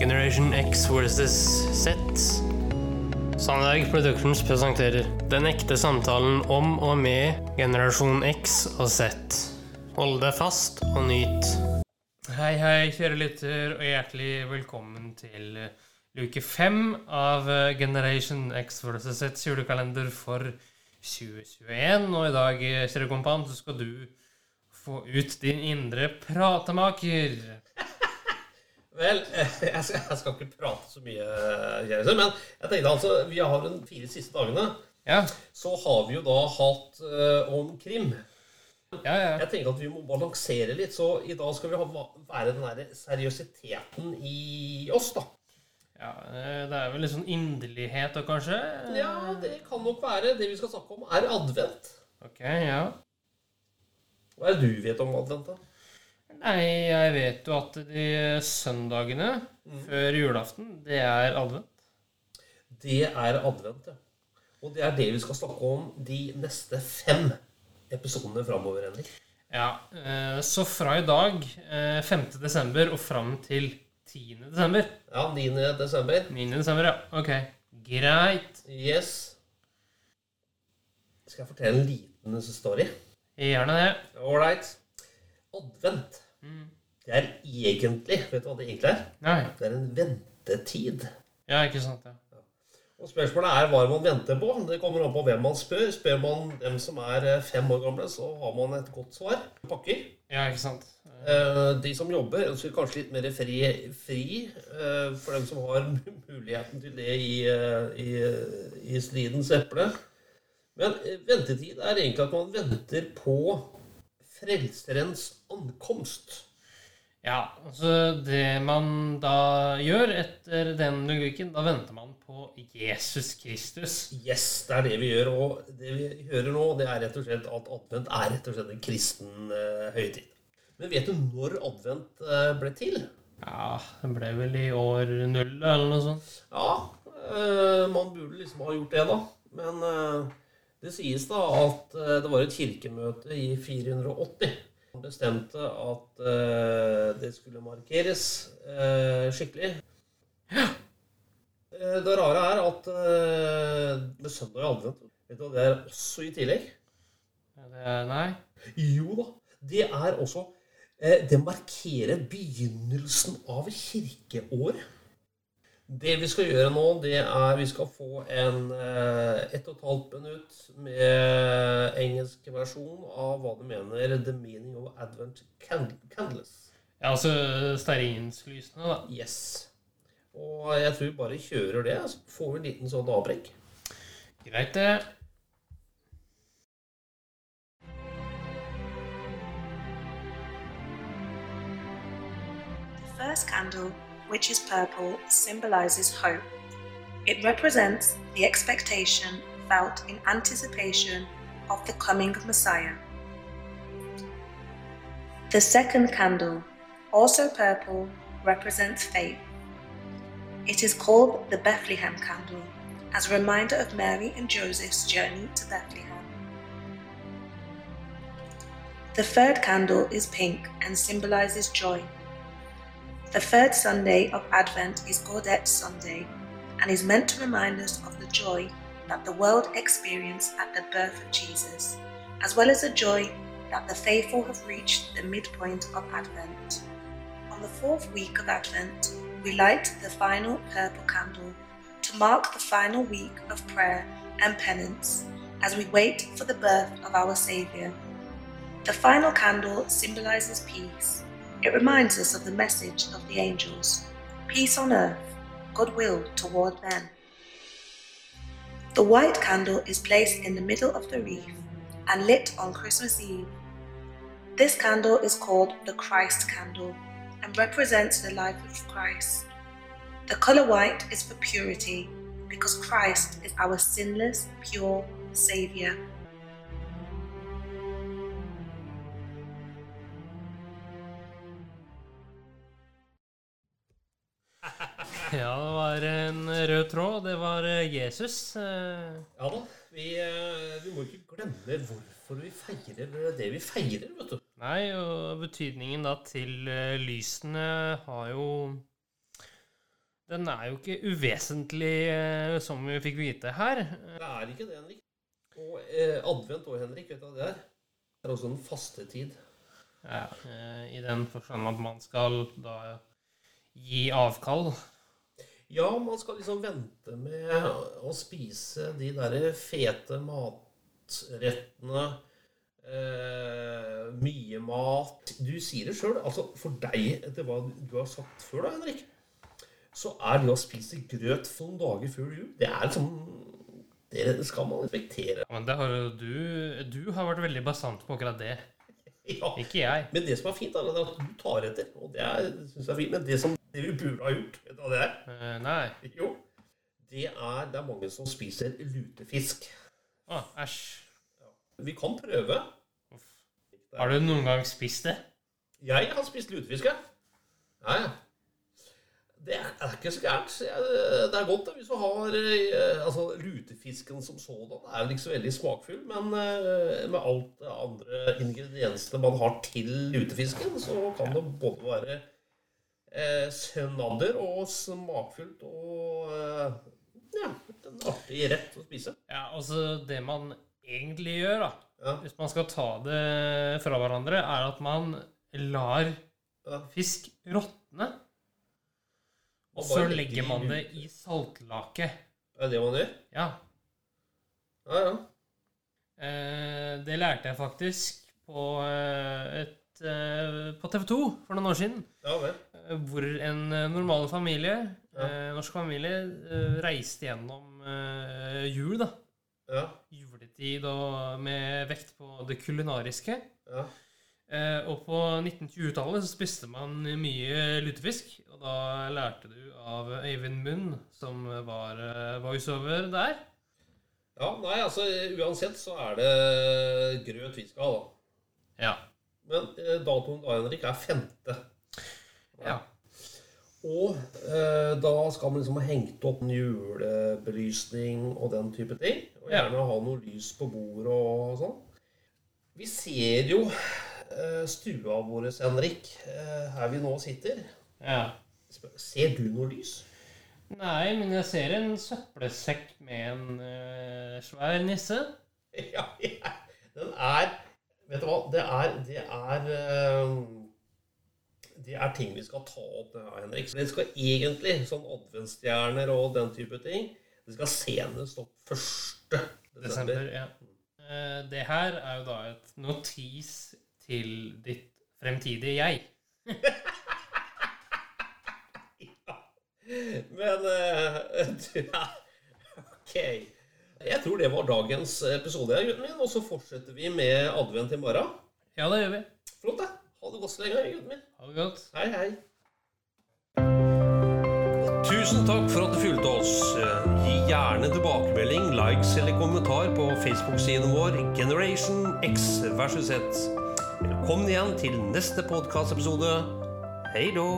Generation X versus Z. Sandberg Productions presenterer Den ekte samtalen om og med generasjon X og Z. Hold deg fast og nyt. Hei, hei, kjære lytter, og hjertelig velkommen til eh, luke fem av eh, Generation X versus Z julekalender for 2021. Og i dag, eh, kjære kompan, så skal du få ut din indre pratemaker. Vel, jeg skal, jeg skal ikke prate så mye, Kjæreste, men jeg tenkte altså, vi har de fire siste dagene, Ja, så har vi jo da hatt uh, om krim. ja, ja. Jeg tenker at vi må balansere litt, så i dag skal vi ha, være den der seriøsiteten i oss, da. ja eh, det er vel litt sånn inderlighet da, kanskje? Ja, det kan nok være. Det vi skal snakke om, er advent. Ok, ja. Hva er det du vet om advent, da? Nei, jeg vet jo at de søndagene før julaften, det er advent. Det er advent, ja. Og det er det vi skal snakke om de neste fem episodene framover, Henrik. Ja, eh, så fra i dag, eh, 5. desember, og fram til 10. desember. Ja, 9. desember. 9. desember, ja. Ok, greit. Yes. Skal jeg fortelle en liten story? Gjerne det. Ålreit. Advent. Mm. Det er egentlig Vet du hva det egentlig er? Nei. Det er en ventetid. Ja, ikke sant, ja. Og Spørsmålet er hva man venter på. Det kommer an på hvem man spør. Spør man dem som er eh, fem år gamle, så har man et godt svar. Pakker. Ja, ikke sant. Eh, De som jobber, ønsker kanskje litt mer fri, fri eh, for dem som har muligheten til det i, i, i stridens eple. Men ventetid er egentlig at man venter på frelserens ankomst. Ja, altså det man da gjør etter den logikken, da venter man på Jesus Kristus. Yes, det er det vi gjør. Og det vi hører nå, det er rett og slett at advent er rett og slett en kristen eh, høytid. Men vet du når advent eh, ble til? Ja, det ble vel i år null eller noe sånt. Ja, eh, man burde liksom ha gjort det, da. Men eh, det sies da at eh, det var et kirkemøte i 480 som bestemte at eh, det skulle markeres eh, skikkelig. Ja. Det rare er at med søndag i advent Vet du hva det er også i tillegg? Nei. Jo da. Det er også Det markerer begynnelsen av kirkeåret. Det vi skal gjøre nå, det er vi skal få en eh, ett og et halvt minutt med engelsk versjon av hva du mener the meaning of Advent candles. Ja, altså stearinslysene, da. Yes. Og jeg tror vi bare kjører det, så får vi en liten sånn avbrekk. Greit, det. The first candle, which is purple, symbolizes hope. It represents the expectation felt in anticipation of the coming of Messiah. The second candle, also purple, represents faith. It is called the Bethlehem candle as a reminder of Mary and Joseph's journey to Bethlehem. The third candle is pink and symbolizes joy. The third Sunday of Advent is Gaudete Sunday and is meant to remind us of the joy that the world experienced at the birth of Jesus, as well as the joy that the faithful have reached the midpoint of Advent. On the fourth week of Advent, we light the final purple candle to mark the final week of prayer and penance as we wait for the birth of our Saviour. The final candle symbolizes peace. It reminds us of the message of the angels peace on earth, goodwill toward men. The white candle is placed in the middle of the wreath and lit on Christmas Eve. This candle is called the Christ candle and represents the life of Christ. The color white is for purity because Christ is our sinless, pure Savior. Ja, det var en rød tråd. Det var eh, Jesus. Eh, Ja da. Vi, eh, vi må ikke glemme hvorfor vi feirer det vi feirer, vet du. Nei, og betydningen da til lysene har jo Den er jo ikke uvesentlig, som vi fikk vite her. Det er ikke det, Henrik. Og eh, advent òg, Henrik, vet du hva det er? Det er også en fastetid. Ja, I den forstand at man skal da gi avkall. Ja, man skal liksom vente med å spise de der fete matrettene. Eh, mye mat Du sier det sjøl. Altså, for deg, etter hva du har sagt før, da, Henrik, så er det å spise grøt for noen dager før jul Det er liksom Det skal man respektere. Men det har jo du Du har vært veldig bastant på akkurat det. Ja. Ikke jeg. Men det som er fint, er at du tar etter. Og det syns jeg er fint. Men det som det vi burde ha gjort, vet du hva det er? Eh, nei. Jo, det er, det er mange som spiser lutefisk. Å, æsj. Vi kan prøve. Har du noen gang spist det? Jeg har spist lutefisk, jeg. Ja, ja. Det er, er ikke så gærent. Det er godt det, hvis du har eh, Altså, lutefisken som sådan er vel ikke så veldig smakfull, men eh, med alt det andre ingrediensene man har til lutefisken, så kan det både være eh, snadder og smakfullt og eh, ja, en artig rett å spise. Ja, altså Det man egentlig gjør, da, Ja, hvis man skal ta det fra hverandre, er at man lar fisk råtne. Og så legger legger man det i saltlake. Er det det man gjør? Ja. Ja, ja. Eh, det lærte jeg faktisk på, eh, et, eh, på TV 2 for noen år siden. Ja vel hvor en eh, normal familie, ja. Eh, norsk familie, eh, reiste gjennom jul, da. Ja. Juletid og med vekt på det kulinariske. Ja. og på 1920-tallet så spiste man mye lutefisk. Og da lærte du av Eivind Munn, som var voiceover der. Ja, nei, altså uansett så er det grøt vi skal ha, da. Ja. Men datoen da, Henrik, er 15. da skal man liksom ha hengt opp en julebelysning og den type ting. Og gjerne ha noe lys på bordet og sånn. Vi ser jo eh, stua vår, Henrik, eh, her vi nå sitter. ja. Ser du noe lys? Nei, men jeg ser en søppelsekk med en uh, svær nisse. Ja, ja. Den er Vet du hva? Det er Det er eh, Det er ting vi skal ta opp, Henrik. Det skal egentlig, sånn adventsstjerner og den type ting, det skal senest opp 1. desember. Desember. Ja. Eh, det her er jo da et notis til ditt fremtidige jeg. ja. Men eh, du er Ok. Jeg tror det var dagens episode, gutten min. Og så fortsetter vi med advent i morgen. Ja, det gjør vi. Flott, da. Ha det godt så lenge, gutten min. Ha det godt. Hei, hei. Tusen takk for at du fulgte oss. Gi gjerne tilbakemelding, likes eller kommentar på Facebook-siden vår Generation X versus Z. Velkommen igjen til neste podkastepisode. Hei då!